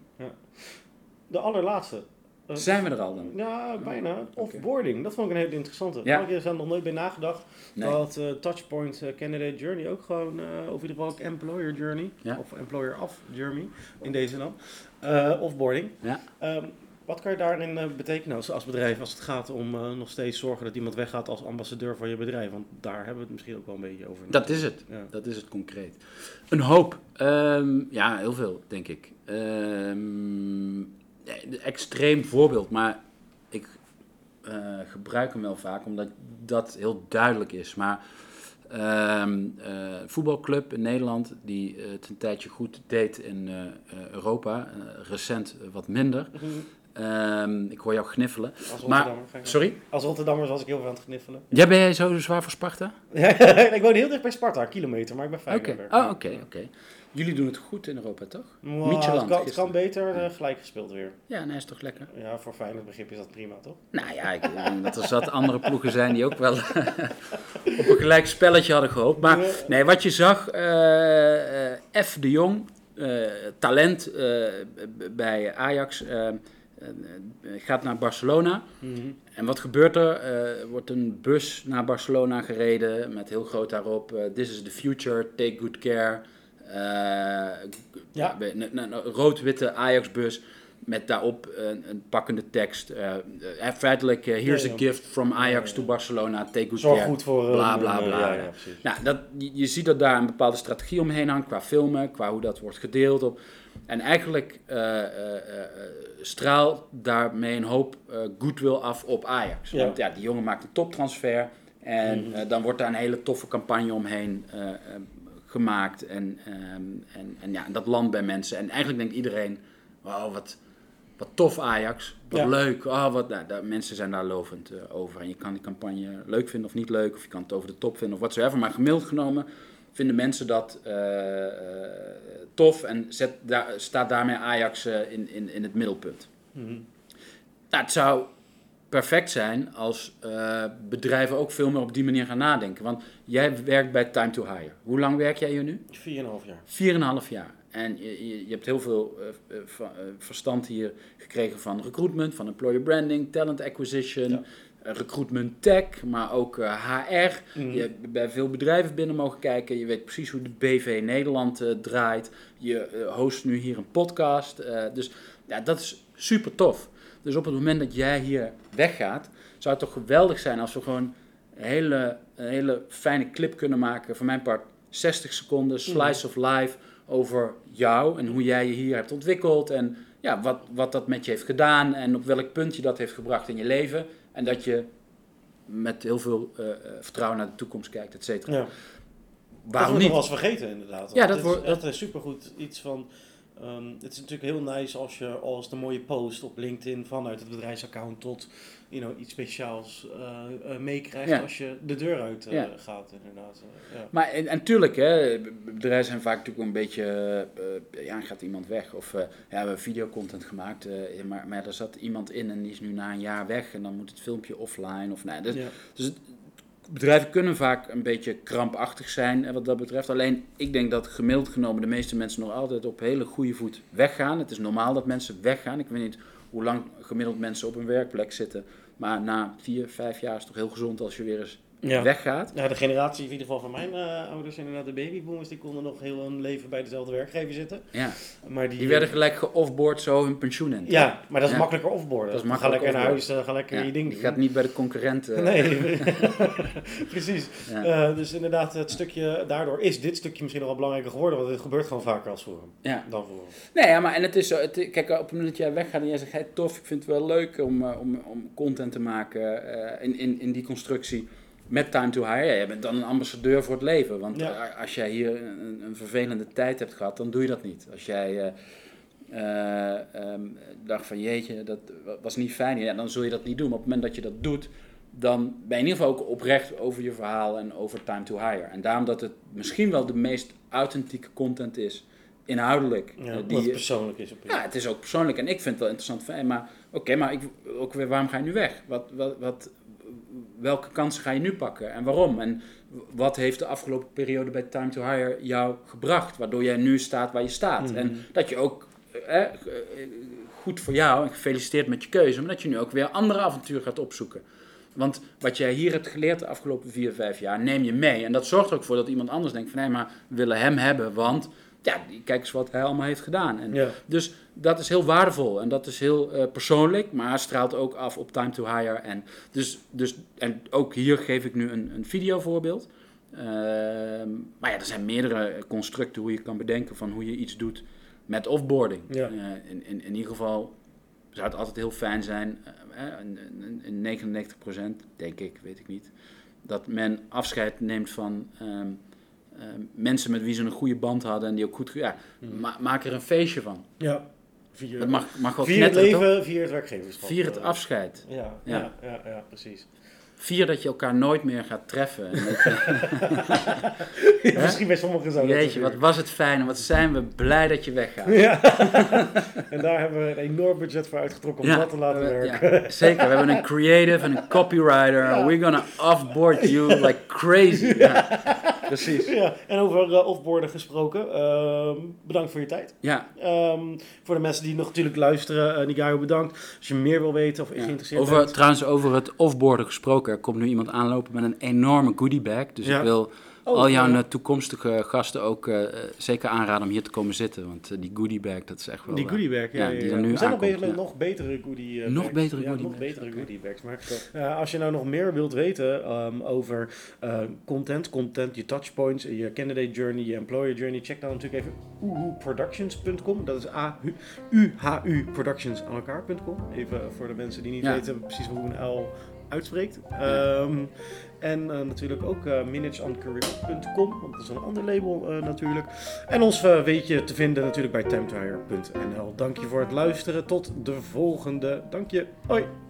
De allerlaatste. Eh, Zijn we er al dan? Ja, bijna. Offboarding. Dat vond ik een hele interessante. Ja. Daar heb er nog nooit bij nagedacht. Nee. Dat eh, Touchpoint eh, Candidate Journey ook gewoon, eh, of in ieder geval ook Employer Journey, Ja. of Employer Off Journey, in deze dan. Offboarding. Ja. Ehm, wat kan je daarin betekenen als, als bedrijf als het gaat om nog steeds zorgen dat iemand weggaat als ambassadeur van je bedrijf? Want daar hebben we het misschien ook wel een beetje over. Dat is het. Ja. Dat is het concreet. Een hoop. Ehm, ja, heel veel, denk ik. Ehm, extreem voorbeeld, maar ik eh, gebruik hem wel vaak omdat dat heel duidelijk is. Maar ehm, eh, een voetbalclub in Nederland die eh, het een tijdje goed deed in Europa, recent wat minder. Mhm. Ehm, ik hoor jou gniffelen. Als Maar, sorry? Als Rotterdammer was ik heel veel aan het gniffelen. Jij ben jij zo zwaar voor Sparta? Ik woon heel dicht bij Sparta, een kilometer, maar ik ben Oké. Feyenoorder. Oh, oké, oké. Jullie doen het goed in Europa, toch? Wow, het, kan, het gisteren. kan beter eh, gelijk gespeeld weer. Ja, nee, is toch lekker? Ja, voor Feyenoord begrip is dat prima, toch? Nou ja, ik denk dat er zat andere ploegen zijn die ook wel op een gelijk spelletje hadden gehoopt. Maar nee, wat je zag, eh, eh, F. de Jong, talent bij Ajax, gaat naar Barcelona. En wat gebeurt er? Er wordt een bus naar Barcelona gereden met heel groot daarop: This is the future, take good care. Eh, Ja. Een, rood-witte Ajax-bus met daarop een, een pakkende tekst. eh, feitelijk, here's Ja, ja. a gift from Ajax Ja, to. Barcelona, take good Zorg care. goed voor... Bla, bla, bla. Nou, dat, je, je ziet dat daar een bepaalde strategie omheen hangt qua filmen, qua hoe dat wordt gedeeld. Op. En eigenlijk eh, straalt daarmee een hoop goodwill af op Ajax. Ja. Want ja, die jongen maakt een toptransfer en Mhm. dan wordt daar een hele toffe campagne omheen gemaakt. En, ehm, en, en ja, dat landt bij mensen. En eigenlijk denkt iedereen, wow, wat, wat tof Ajax, wat Ja. leuk. Oh, wat, nou, daar, mensen zijn daar lovend eh, over. En je kan die campagne leuk vinden of niet leuk, of je kan het over de top vinden of whatsoever. Maar gemiddeld genomen vinden mensen dat eh, eh, tof en zet daar, staat daarmee Ajax in, in, in het middelpunt. Nou, het zou perfect zijn als eh, bedrijven ook veel meer op die manier gaan nadenken. Want jij werkt bij Time to Hire. Hoe lang werk jij hier nu? 4,5 jaar. 4,5 jaar. En je, je, je hebt heel veel eh, eh, verstand hier gekregen van recruitment, van employer branding, talent acquisition, Ja. recruitment tech, maar ook HR. Mhm. Je hebt bij veel bedrijven binnen mogen kijken. Je weet precies hoe de BV Nederland draait. Je host nu hier een podcast. dus ja, dat is super tof. Dus op het moment dat jij hier weggaat, zou het toch geweldig zijn als we gewoon een hele, een hele fijne clip kunnen maken. Voor mijn part 60 seconden, slice of life over jou en hoe jij je hier hebt ontwikkeld. En ja, wat, wat dat met je heeft gedaan en op welk punt je dat heeft gebracht in je leven. En dat je met heel veel eh, eh, vertrouwen naar de toekomst kijkt, et cetera. Ja. dat Waarom wordt niet? nog wel eens vergeten inderdaad. Ja, dat wordt- is echt een supergoed iets van... ehm, het is natuurlijk heel nice als je als een mooie post op LinkedIn vanuit het bedrijfsaccount tot you know, iets speciaals eh, eh, meekrijgt Ja. als je de deur uit eh, Ja. gaat inderdaad. ja. Maar en, en tuurlijk, hè, bedrijven zijn vaak natuurlijk een beetje, ja, gaat iemand weg? Of ja, we hebben videocontent gemaakt, maar, maar er zat iemand in en die is nu na een jaar weg en dan moet het filmpje offline. Of, nee, dus, Ja. dus het- bedrijven kunnen vaak een beetje krampachtig zijn eh, wat dat betreft. Alleen ik denk dat gemiddeld genomen de meeste mensen nog altijd op hele goede voet weggaan. Het is normaal dat mensen weggaan. Ik weet niet hoe lang gemiddeld mensen op een werkplek zitten. Maar na vier, vijf jaar is het toch heel gezond als je weer eens Ja. weggaat. Ja, de generatie in ieder geval van mijn eh, ouders, inderdaad de babyboomers, die konden nog heel hun leven bij dezelfde werkgever zitten. Ja. Maar die, Die werden gelijk geoffboard zo hun pensioen in. Ja, maar dat is Ja. makkelijker offboarden. Dat is Ga makkelijk lekker naar huis, eh, ga lekker Ja, je ding je doen. gaat niet bij de concurrent. eh, Nee, precies. Dus inderdaad, het stukje, daardoor is dit stukje misschien nog wel belangrijker geworden, want het gebeurt gewoon vaker als vroeger. Ja. Dan vroeger. Nee, ja, maar en het is zo. Het, kijk, op het moment dat jij weggaat en jij zegt: hey, tof, ik vind het wel leuk om, om, om content te maken in, in, in die constructie met Time to Hire. Ja, je bent dan een ambassadeur voor het leven. Want Ja. als jij hier een, een vervelende tijd hebt gehad, dan doe je dat niet. Als jij eh, eh, ehm, dacht van jeetje, dat was niet fijn, ja, dan zul je dat niet doen. Maar op het moment dat je dat doet, dan ben je in ieder geval ook oprecht over je verhaal en over time to hire. En daarom dat het misschien wel de meest authentieke content is, inhoudelijk. Ja, eh, die het persoonlijk is. Op ja, het is ook persoonlijk. En ik vind het wel interessant van, maar oké, maar ik, ook weer, waarom ga je nu weg? Wat, wat, wat, welke kansen ga je nu pakken en waarom? En wat heeft de afgelopen periode bij Time to Hire jou gebracht, waardoor jij nu staat waar je staat? Mhm. En dat je ook, eh, goed voor jou en gefeliciteerd met je keuze, maar dat je nu ook weer andere avonturen gaat opzoeken. Want wat jij hier hebt geleerd de afgelopen vier, vijf jaar, neem je mee. En dat zorgt er ook voor dat iemand anders denkt van, nee, maar we willen hem hebben, want ja, kijk eens wat hij allemaal heeft gedaan. En Ja. Dus dat is heel waardevol en dat is heel eh, persoonlijk, maar straalt ook af op time to hire. En, dus, dus, en ook hier geef ik nu een, een videovoorbeeld. Ehm, maar ja, er zijn meerdere constructen hoe je kan bedenken van hoe je iets doet met offboarding. Ja. Eh, in, in, in ieder geval zou het altijd heel fijn zijn, eh, eh, in, in, in 99% denk ik, weet ik niet, dat men afscheid neemt van ehm, ehm, mensen met wie ze een goede band hadden en die ook goed... Ja, ma- maak er een feestje van. Ja. Vier, Dat mag, mag wel vier het knetteren, toch? leven, vier het werkgeverschap. Vier het Eh, afscheid. Ja, Ja. ja. Ja, ja, precies. Vier dat je elkaar nooit meer gaat treffen. Je, Misschien bij sommigen zou dat Jeetje, wat was het fijn en wat zijn we blij dat je weggaat. Ja. en daar hebben we een enorm budget voor uitgetrokken om dat te laten we- werken. ja, zeker. We hebben een creative en een copywriter. Ja. We're gonna offboard you like crazy. Precies. Ja, en over eh, offboarden gesproken, ehm, bedankt voor je tijd. Ja, Ehm, voor de mensen die nog natuurlijk luisteren, uh, Nigayo bedankt. Als je meer wil weten of ja. geïnteresseerd Over, bent. trouwens, over het offboarden gesproken. Er komt nu iemand aanlopen met een enorme goodie bag. Dus Ja. ik wil Oh, al jouw ja. eh, toekomstige gasten ook eh, zeker aanraden om hier te komen zitten. Want eh, die goodie bag, dat is echt wel... Die goodie bag, ja. die ja. er nu er zijn nog, aankomt, ja. nog betere goodie Nog bags. betere goodie nog bags, betere oké. goodie bags. Maar als je nou nog meer wilt weten ehm, over content, content, je touchpoints, je candidate journey, je employer journey, check dan natuurlijk even uhuproductions.com. Dat is A-U-H-U productions aan elkaar.com. Even voor de mensen die niet weten precies hoe een L uitspreekt. Ehm, en eh, natuurlijk ook uh, manageoncareer.com, want dat is een ander label eh, natuurlijk. En ons eh, weet je te vinden natuurlijk bij timetohire.nl. Dank je voor het luisteren. Tot de volgende. Dank je. Hoi.